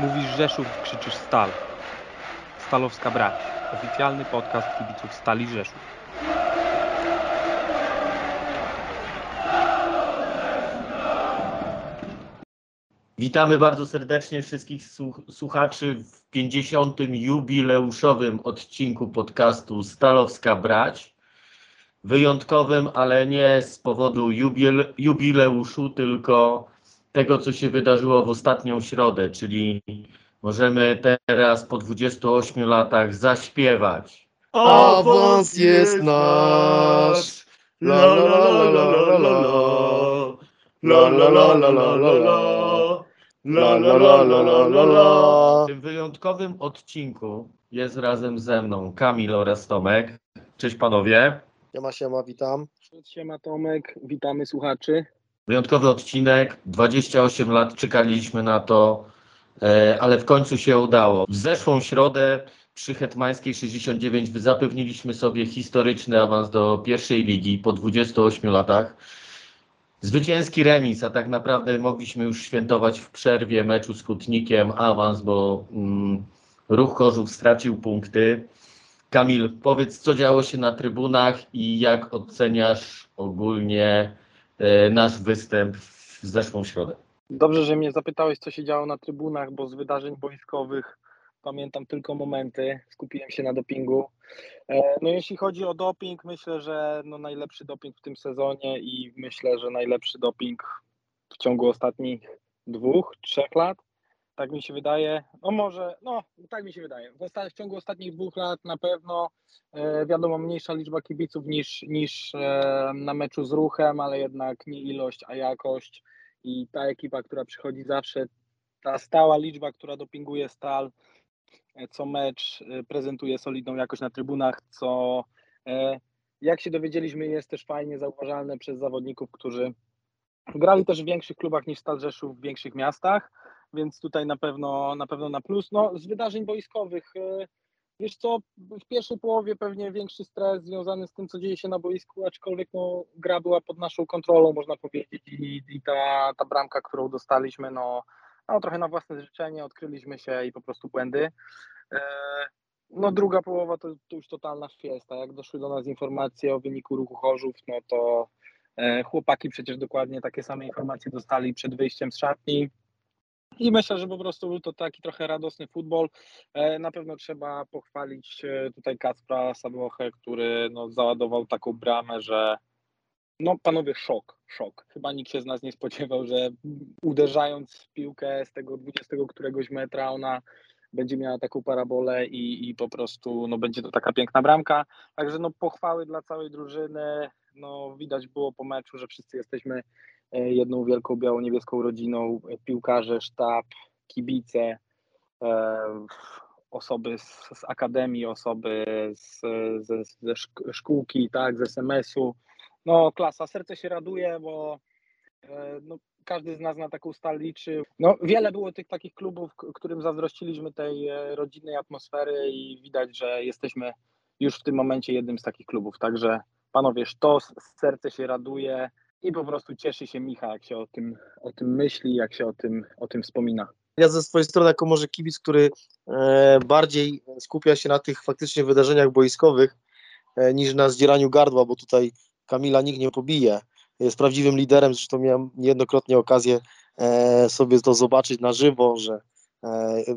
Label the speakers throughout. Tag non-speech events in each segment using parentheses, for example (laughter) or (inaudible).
Speaker 1: Mówisz Rzeszów, krzyczysz Stal. Stalowska Brać. Oficjalny podcast kibiców Stali Rzeszów.
Speaker 2: Witamy bardzo serdecznie wszystkich słuchaczy w 50. jubileuszowym odcinku podcastu Stalowska Brać. Wyjątkowym, ale nie z powodu jubil jubileuszu, tylko tego, co się wydarzyło w ostatnią środę, czyli możemy teraz po 28 latach zaśpiewać.
Speaker 3: Awans jest nasz. La la la la la la la la. La la la la la la la. La la la la la la la.
Speaker 2: W tym wyjątkowym odcinku jest razem ze mną Kamil oraz Tomek. Cześć panowie.
Speaker 3: Siema, siema, witam.
Speaker 4: Siema Tomek, witamy słuchaczy.
Speaker 2: Wyjątkowy odcinek, 28 lat czekaliśmy na to, e, ale w końcu się udało. W zeszłą środę przy Hetmańskiej 69 zapewniliśmy sobie historyczny awans do pierwszej ligi po 28 latach. Zwycięski remis, a tak naprawdę mogliśmy już świętować w przerwie meczu z Kutnikiem awans, bo mm, Ruch Chorzów stracił punkty. Kamil, powiedz, co działo się na trybunach i jak oceniasz ogólnie nasz występ w zeszłą środę?
Speaker 4: Dobrze, że mnie zapytałeś, co się działo na trybunach, bo z wydarzeń boiskowych pamiętam tylko momenty, skupiłem się na dopingu. E, no jeśli chodzi o doping, myślę, że no najlepszy doping w tym sezonie i myślę, że najlepszy doping w ciągu ostatnich dwóch, trzech lat. Tak mi się wydaje. No może, no tak mi się wydaje. W, w ciągu ostatnich dwóch lat na pewno e, wiadomo mniejsza liczba kibiców niż, niż e, na meczu z ruchem, ale jednak nie ilość, a jakość. I ta ekipa, która przychodzi zawsze, ta stała liczba, która dopinguje stal, e, co mecz e, prezentuje solidną jakość na trybunach, co e, jak się dowiedzieliśmy jest też fajnie zauważalne przez zawodników, którzy grali też w większych klubach niż Stal Rzeszów w większych miastach więc tutaj na pewno na pewno na plus. No, z wydarzeń boiskowych, e, wiesz co, w pierwszej połowie pewnie większy stres związany z tym, co dzieje się na boisku, aczkolwiek no, gra była pod naszą kontrolą, można powiedzieć, i, i ta, ta bramka, którą dostaliśmy, no, no trochę na własne życzenie, odkryliśmy się i po prostu błędy. E, no druga połowa to, to już totalna fiesta. Jak doszły do nas informacje o wyniku ruchu Chorzów, no to e, chłopaki przecież dokładnie takie same informacje dostali przed wyjściem z szatni. I myślę, że po prostu był to taki trochę radosny futbol. E, na pewno trzeba pochwalić e, tutaj Kacpra Sadłochę, który no, załadował taką bramę, że no panowie szok, szok. Chyba nikt się z nas nie spodziewał, że uderzając w piłkę z tego 20 któregoś metra ona będzie miała taką parabolę i, i po prostu no, będzie to taka piękna bramka. Także no pochwały dla całej drużyny. No widać było po meczu, że wszyscy jesteśmy jedną wielką biało-niebieską rodziną, e, piłkarze, sztab, kibice, e, osoby z, z akademii, osoby z, ze, ze szkółki, tak, z SMS-u. No klasa, serce się raduje, bo no, każdy z nas na taką stal liczy. No, wiele było tych takich klubów, którym zazdrościliśmy tej rodzinnej atmosfery i widać, że jesteśmy już w tym momencie jednym z takich klubów. Także panowie, sztos, serce się raduje, i po prostu cieszy się Micha, jak się o tym, o tym myśli, jak się o tym, o tym wspomina.
Speaker 3: Ja ze swojej strony, jako może kibic, który e, bardziej skupia się na tych faktycznie wydarzeniach boiskowych e, niż na zdzieraniu gardła, bo tutaj Kamila nikt nie pobije. Jest prawdziwym liderem, zresztą miałem niejednokrotnie okazję e, sobie to zobaczyć na żywo, że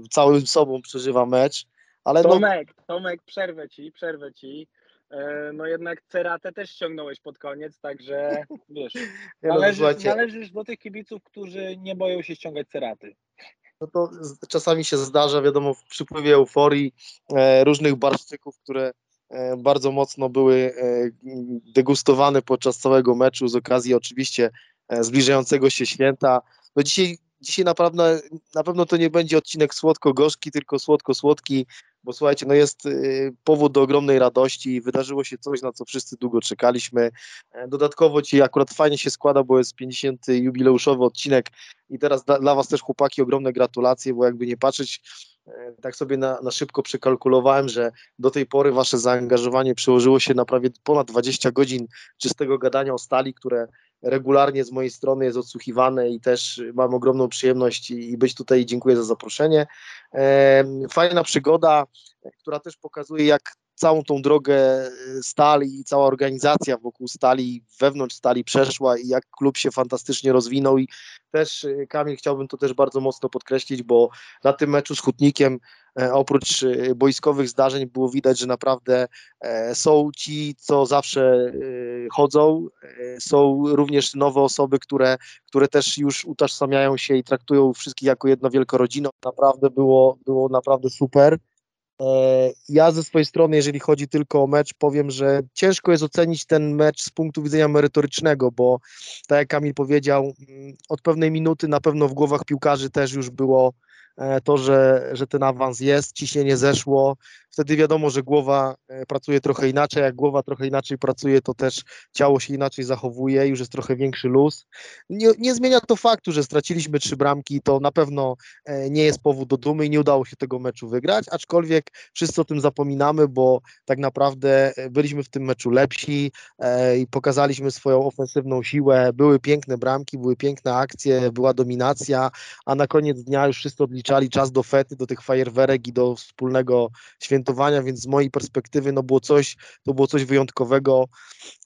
Speaker 3: całym sobą przeżywa mecz.
Speaker 4: Ale Tomek, no... Tomek, przerwę ci, przerwę ci. E, no jednak Ceratę też ściągnąłeś pod koniec, także (laughs) wiesz, no, należysz, należysz do tych kibiców, którzy nie boją się ściągać Ceraty.
Speaker 3: No to czasami się zdarza, wiadomo, w przypływie euforii e, różnych barszczyków, które e, bardzo mocno były e, degustowane podczas całego meczu z okazji oczywiście e, zbliżającego się święta. No dzisiaj, dzisiaj naprawdę, na pewno to nie będzie odcinek słodko-gorzki, tylko słodko-słodki, bo słuchajcie, no jest y, powód do ogromnej radości, wydarzyło się coś, na co wszyscy długo czekaliśmy. E, dodatkowo ci akurat fajnie się składa, bo jest 50. jubileuszowy odcinek i teraz dla, dla Was też chłopaki ogromne gratulacje, bo jakby nie patrzeć, e, tak sobie na, na szybko przekalkulowałem, że do tej pory Wasze zaangażowanie przełożyło się na prawie ponad 20 godzin czystego gadania o stali, które regularnie z mojej strony jest odsłuchiwane i też mam ogromną przyjemność i być tutaj. Dziękuję za zaproszenie. Fajna przygoda, która też pokazuje, jak całą tą drogę stali i cała organizacja wokół stali, wewnątrz stali przeszła i jak klub się fantastycznie rozwinął i też Kamil chciałbym to też bardzo mocno podkreślić, bo na tym meczu z Hutnikiem E, oprócz e, boiskowych zdarzeń było widać, że naprawdę e, są ci, co zawsze chodzą, są również nowe osoby, które, które też już utożsamiają się i traktują wszystkich jako jedno wielką rodzinę. Naprawdę było, było naprawdę super. Ja ze swojej strony, jeżeli chodzi tylko o mecz, powiem, że ciężko jest ocenić ten mecz z punktu widzenia merytorycznego, bo tak jak Kamil powiedział, mm, od pewnej minuty na pewno w głowach piłkarzy też już było E, to, że, że ten awans jest, ciśnienie zeszło, wtedy wiadomo, że głowa e, pracuje trochę inaczej, jak głowa trochę inaczej pracuje, to też ciało się inaczej zachowuje, już jest trochę większy luz. Nie, nie zmienia to faktu, że straciliśmy trzy bramki, to na pewno e, nie jest powód do dumy i nie udało się tego meczu wygrać, aczkolwiek wszyscy o tym zapominamy, bo tak naprawdę byliśmy w tym meczu lepsi i pokazaliśmy swoją ofensywną siłę, były piękne bramki, były piękne akcje, była dominacja, a na koniec dnia już wszyscy odliczali czas do fety, do tych fajerwerek i do wspólnego świętowania, więc z mojej perspektywy no było coś, to było coś wyjątkowego.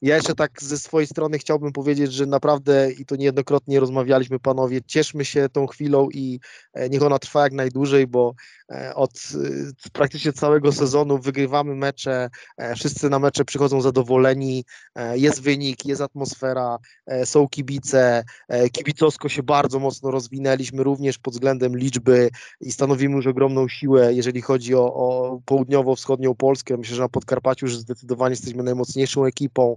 Speaker 3: Ja jeszcze tak ze swojej strony chciałbym powiedzieć, że naprawdę i to niejednokrotnie rozmawialiśmy panowie, cieszmy się tą chwilą i e, niech ona trwa jak najdłużej, bo od e, praktycznie całego sezonu wygrywamy mecze, wszyscy na mecze przychodzą zadowoleni, jest wynik, jest atmosfera, są kibice, kibicowsko się bardzo mocno rozwinęliśmy również pod względem liczby i stanowimy już ogromną siłę, jeżeli chodzi o, o południowo-wschodnią Polskę. Myślę, że na Podkarpaciu już zdecydowanie jesteśmy najmocniejszą ekipą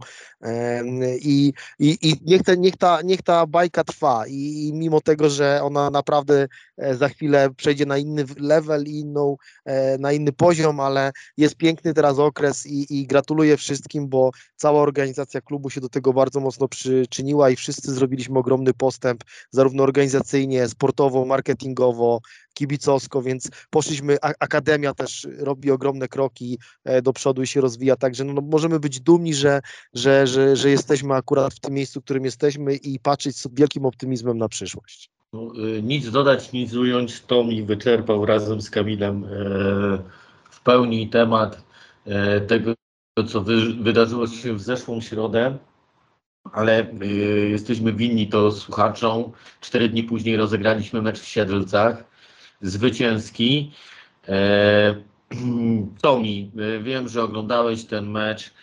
Speaker 3: i, i, i niech, te, niech, ta, niech ta bajka trwa I, i mimo tego, że ona naprawdę e, za chwilę przejdzie na inny level i inną, e, na inny poziom, ale jest piękny teraz okres i, i gratuluję wszystkim, bo cała organizacja klubu się do tego bardzo mocno przyczyniła i wszyscy zrobiliśmy ogromny postęp, zarówno organizacyjnie, sportowo, marketingowo, kibicowsko, więc poszliśmy, Akademia też robi ogromne kroki e, do przodu i się rozwija, także no, no, możemy być dumni, że, że, że, że jesteśmy akurat w tym miejscu, w którym jesteśmy i patrzeć z wielkim optymizmem na przyszłość.
Speaker 2: No, y, nic dodać, nic ująć, to mi wyczerpał razem z Kamilem e, w pełni temat e, tego, co wy, wydarzyło się w zeszłą środę ale y, jesteśmy winni to słuchaczom. Cztery dni później rozegraliśmy mecz w Siedlcach zwycięski. E, (clears throat) Tomi, e, wiem, że oglądałeś ten mecz.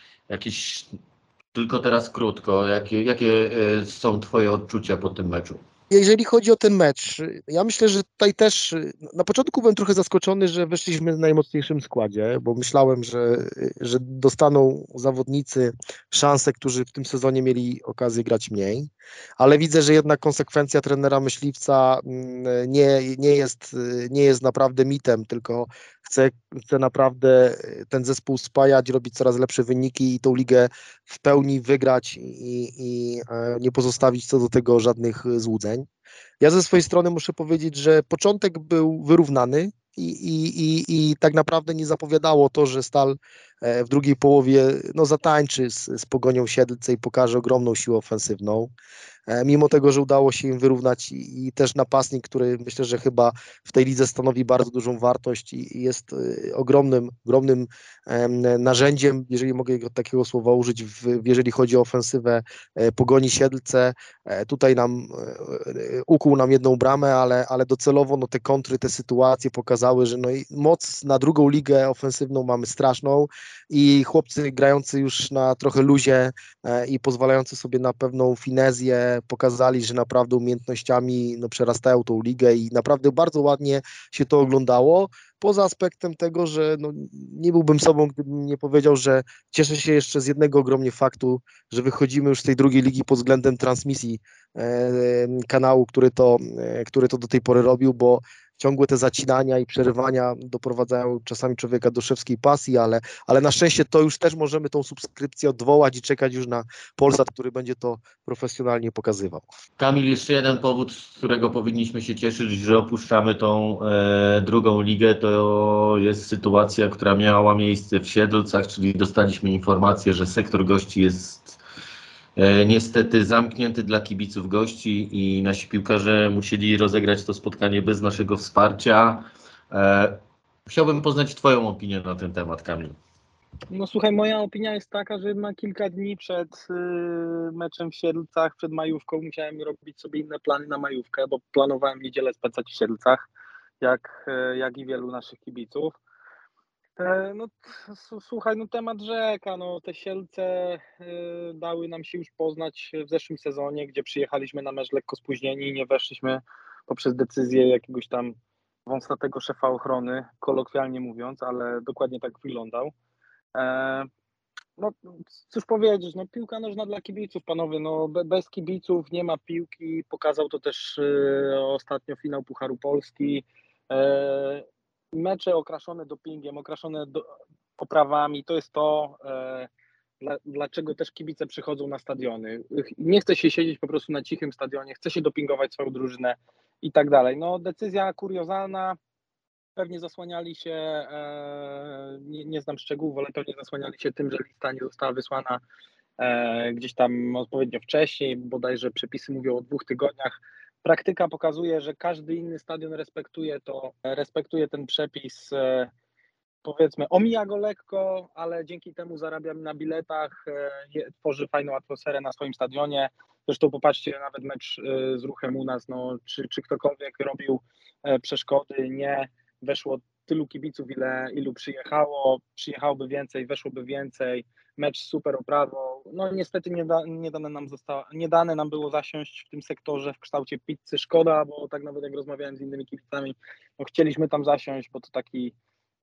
Speaker 2: Tylko teraz krótko. Jakie, jakie są Twoje odczucia po tym meczu?
Speaker 3: Jeżeli chodzi o ten mecz, ja myślę, że tutaj też na początku byłem trochę zaskoczony, że weszliśmy w najmocniejszym składzie, bo myślałem, że, że dostaną zawodnicy szansę, którzy w tym sezonie mieli okazję grać mniej, ale widzę, że jednak konsekwencja trenera myśliwca mm, nie, nie, jest, nie jest naprawdę mitem, tylko chce, chce naprawdę ten zespół spajać, robić coraz lepsze wyniki i tą ligę w pełni wygrać i, i e, nie pozostawić co do tego żadnych złudzeń. Ja ze swojej strony muszę powiedzieć, że początek był wyrównany i, i, i, i tak naprawdę nie zapowiadało to, że Stal e, w drugiej połowie no, zatańczy z, z Pogonią Siedlce i pokaże ogromną siłę ofensywną. E, mimo tego, że udało się im wyrównać i, i, też napastnik, który myślę, że chyba w tej lidze stanowi bardzo dużą wartość i, i jest y, ogromnym, ogromnym narzędziem, jeżeli mogę takiego słowa użyć, w, jeżeli chodzi o ofensywę e, Pogoni Siedlce. E, tutaj nam ukuł nam jedną bramę, ale, ale docelowo no, te kontry, te sytuacje pokazały, że no, moc na drugą ligę ofensywną mamy straszną i chłopcy grający już na trochę luzie i pozwalający sobie na pewną finezję, pokazali, że naprawdę umiejętnościami no, przerastają tą ligę i naprawdę bardzo ładnie się to oglądało. Poza aspektem tego, że no, nie byłbym sobą, gdybym nie powiedział, że cieszę się jeszcze z jednego ogromnie faktu, że wychodzimy już z tej drugiej ligi pod względem transmisji e, kanału, który to, e, który to do tej pory robił, bo ciągłe te zacinania i przerywania doprowadzają czasami człowieka do szewskiej pasji, ale, ale na szczęście to już też możemy tą subskrypcję odwołać i czekać już na Polsat, który będzie to profesjonalnie pokazywał.
Speaker 2: Kamil, jeszcze jeden powód, z którego powinniśmy się cieszyć, że opuszczamy tą e, drugą ligę, to jest sytuacja, która miała miejsce w Siedlcach, czyli dostaliśmy informację, że sektor gości jest niestety zamknięty dla kibiców gości i nasi piłkarze musieli rozegrać to spotkanie bez naszego wsparcia. E, Chciałbym poznać Twoją opinię na ten temat, Kamil.
Speaker 4: No słuchaj, moja opinia jest taka, że na kilka dni przed y, meczem w Siedlcach, przed majówką musiałem robić sobie inne plany na majówkę, bo planowałem niedzielę spędzać w Siedlcach, jak, y, jak i wielu naszych kibiców. E, No słuchaj, no temat rzeka, no te Sielce y, dały nam się już poznać w zeszłym sezonie, gdzie przyjechaliśmy na mecz lekko spóźnieni i nie weszliśmy poprzez decyzję jakiegoś tam wąsatego szefa ochrony, kolokwialnie mówiąc, ale dokładnie tak wyglądał. E, No, cóż powiedzieć, no piłka nożna dla kibiców, panowie, no be- bez kibiców nie ma piłki, pokazał to też e, ostatnio finał Pucharu Polski. Mecze okraszone dopingiem, okraszone do, poprawami, to jest to, e, dla, dlaczego też kibice przychodzą na stadiony. Nie chce się siedzieć po prostu na cichym stadionie, chce się dopingować swoją drużynę i tak dalej. No decyzja kuriozalna, pewnie zasłaniali się, e, nie, nie znam szczegółów, ale pewnie zasłaniali się tym, że lista nie została wysłana e, gdzieś tam odpowiednio wcześniej, bodajże przepisy mówią o dwóch tygodniach. Praktyka pokazuje, że każdy inny stadion respektuje to, respektuje ten przepis. E, powiedzmy, omija go lekko, ale dzięki temu zarabiam na biletach, e, tworzy fajną atmosferę na swoim stadionie. Zresztą popatrzcie, nawet mecz e, z ruchem u nas, no, czy, czy ktokolwiek robił e, przeszkody, nie weszło tylu kibiców, ile, ilu przyjechało, przyjechałoby więcej, weszłoby więcej, mecz super oprawą. No niestety nie, da, nie, dane nam zostało, nie dane nam było zasiąść w tym sektorze w kształcie pizzy. Szkoda, bo tak nawet jak rozmawiałem z innymi kibicami, no chcieliśmy tam zasiąść, bo to taki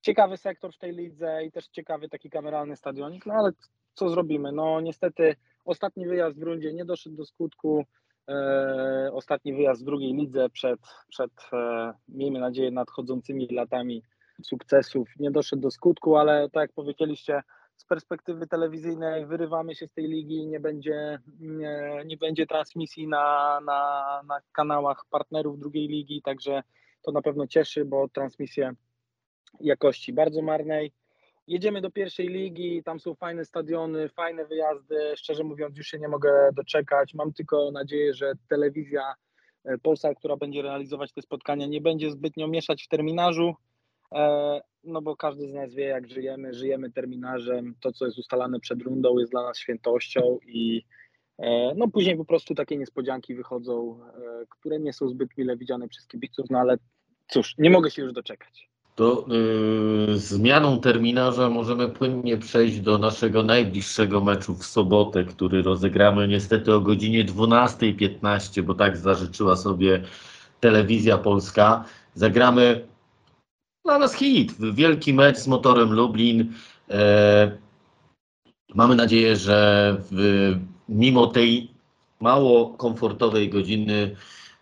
Speaker 4: ciekawy sektor w tej lidze i też ciekawy taki kameralny stadionik, no ale co zrobimy? No niestety ostatni wyjazd w rundzie nie doszedł do skutku. E, ostatni wyjazd w drugiej lidze przed, przed e, miejmy nadzieję, nadchodzącymi latami sukcesów nie doszedł do skutku, ale tak jak powiedzieliście, z perspektywy telewizyjnej wyrywamy się z tej ligi, nie będzie, nie, nie będzie transmisji na, na, na kanałach partnerów drugiej ligi, także to na pewno cieszy, bo transmisje jakości bardzo marnej. Jedziemy do pierwszej ligi, tam są fajne stadiony, fajne wyjazdy. Szczerze mówiąc, już się nie mogę doczekać. Mam tylko nadzieję, że telewizja e, Polsa, która będzie realizować te spotkania, nie będzie zbytnio mieszać w terminarzu. No bo każdy z nas wie, jak żyjemy. Żyjemy terminarzem. To, co jest ustalane przed rundą, jest dla nas świętością i e, no później po prostu takie niespodzianki wychodzą, e, które nie są zbyt mile widziane przez kibiców, no ale cóż, nie mogę się już doczekać.
Speaker 2: To yy, zmianą terminarza możemy płynnie przejść do naszego najbliższego meczu w sobotę, który rozegramy niestety o godzinie 12.15, bo tak zażyczyła sobie telewizja polska. Zagramy dla nas hit, wielki mecz z motorem Lublin. E, mamy nadzieję, że w, mimo tej mało komfortowej godziny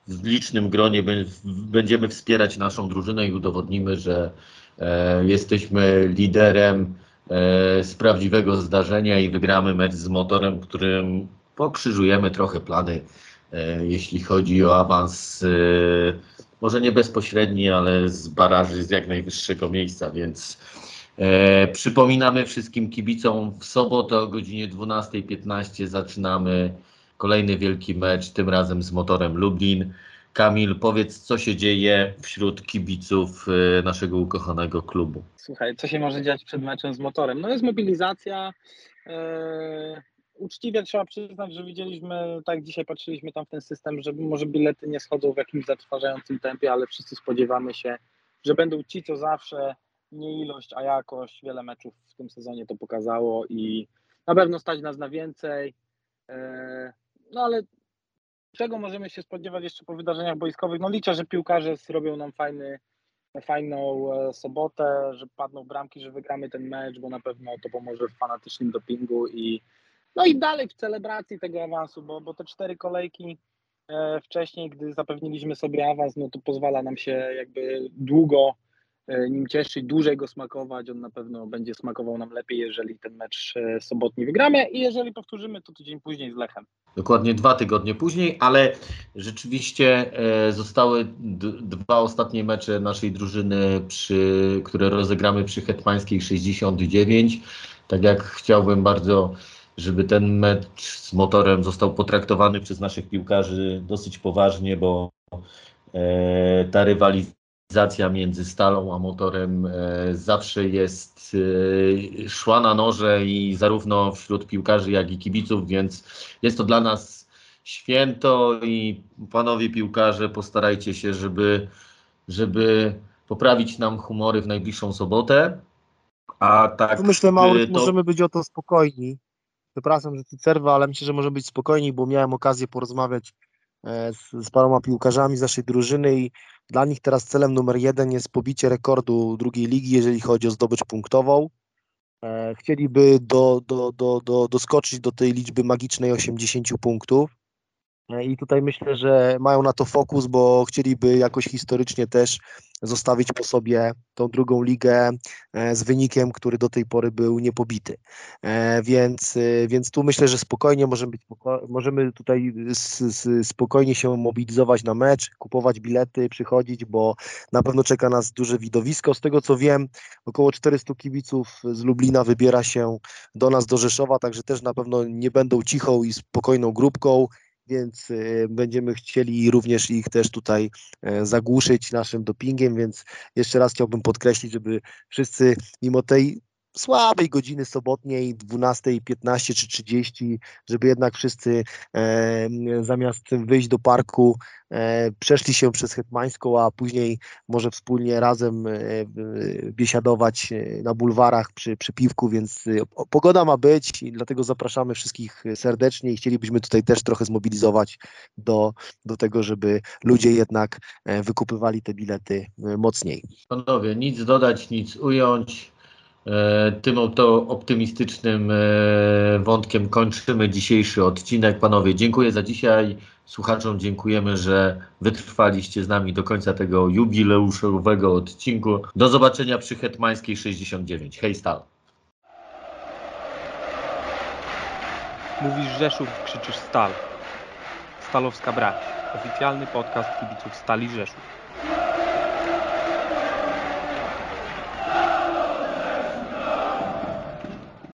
Speaker 2: w licznym gronie bę- będziemy wspierać naszą drużynę i udowodnimy, że e, jesteśmy liderem e, z prawdziwego zdarzenia i wygramy mecz z motorem, którym pokrzyżujemy trochę plany, e, jeśli chodzi o awans, e, może nie bezpośredni, ale z baraży z jak najwyższego miejsca, więc e, przypominamy wszystkim kibicom w sobotę o godzinie 12.15 zaczynamy Kolejny wielki mecz, tym razem z motorem Lublin. Kamil, powiedz, co się dzieje wśród kibiców e, naszego ukochanego klubu.
Speaker 4: Słuchaj, co się może dziać przed meczem z motorem? No jest mobilizacja. e, uczciwie trzeba przyznać, że widzieliśmy, tak dzisiaj patrzyliśmy tam w ten system, że może bilety nie schodzą w jakimś zatrważającym tempie, ale wszyscy spodziewamy się, że będą ci, co zawsze, nie ilość, a jakość. Wiele meczów w tym sezonie to pokazało i na pewno stać nas na więcej. E, no ale czego możemy się spodziewać jeszcze po wydarzeniach boiskowych? No liczę, że piłkarze zrobią nam fajny, fajną e, sobotę, że padną bramki, że wygramy ten mecz, bo na pewno to pomoże w fanatycznym dopingu i no i dalej w celebracji tego awansu, bo, bo te cztery kolejki e, wcześniej, gdy zapewniliśmy sobie awans, no to pozwala nam się jakby długo e, nim cieszyć, dłużej go smakować. On na pewno będzie smakował nam lepiej, jeżeli ten mecz e, sobotni wygramy i jeżeli powtórzymy to tydzień później z Lechem.
Speaker 2: Dokładnie dwa tygodnie później, ale rzeczywiście zostały dwa ostatnie mecze naszej drużyny, przy, które rozegramy przy Hetmańskiej 69. Tak jak chciałbym bardzo, żeby ten mecz z motorem został potraktowany przez naszych piłkarzy dosyć poważnie, bo e, ta rywalizacja między Stalą a motorem e, zawsze jest e, szła na noże i zarówno wśród piłkarzy, jak i kibiców, więc jest to dla nas święto i panowie piłkarze postarajcie się, żeby, żeby poprawić nam humory w najbliższą sobotę. A tak
Speaker 3: Tu myślę, Mauro,
Speaker 2: to-
Speaker 3: możemy być o to spokojni. Przepraszam, że ci przerwę, ale myślę, że możemy być spokojni, bo miałem okazję porozmawiać e, z, z paroma piłkarzami z naszej drużyny i dla nich teraz celem numer jeden jest pobicie rekordu drugiej ligi, jeżeli chodzi o zdobycz punktową. E, Chcieliby do, do, do, do, doskoczyć do tej liczby magicznej 80 punktów. E, I tutaj myślę, że mają na to fokus, bo chcieliby jakoś historycznie też zostawić po sobie tą drugą ligę e, z wynikiem, który do tej pory był niepobity. E, Więc, więc tu myślę, że spokojnie możemy, być, możemy tutaj spokojnie się mobilizować na mecz, kupować bilety, przychodzić, bo na pewno czeka nas duże widowisko. Z tego co wiem, około 400 kibiców z Lublina wybiera się do nas do Rzeszowa, także też na pewno nie będą cichą i spokojną grupką. Więc e, będziemy chcieli również ich też tutaj e, zagłuszyć naszym dopingiem, więc jeszcze raz chciałbym podkreślić, żeby wszyscy mimo tej słabej godziny sobotniej 12.15 czy 30, żeby jednak wszyscy e, zamiast wyjść do parku e, przeszli się przez Hetmańską, a później może wspólnie razem e, biesiadować e, na bulwarach przy, przy piwku, więc e, pogoda ma być i dlatego zapraszamy wszystkich serdecznie i chcielibyśmy tutaj też trochę zmobilizować do, do tego, żeby ludzie jednak e, wykupywali te bilety mocniej.
Speaker 2: Panowie, nic dodać, nic ująć. E, Tym oto optymistycznym e, wątkiem kończymy dzisiejszy odcinek. Panowie, dziękuję za dzisiaj. Słuchaczom dziękujemy, że wytrwaliście z nami do końca tego jubileuszowego odcinku. Do zobaczenia przy Hetmańskiej 69. Hej Stal.
Speaker 1: Mówisz Rzeszów, krzyczysz Stal. Stalowska Brać. Oficjalny podcast kibiców Stali Rzeszów.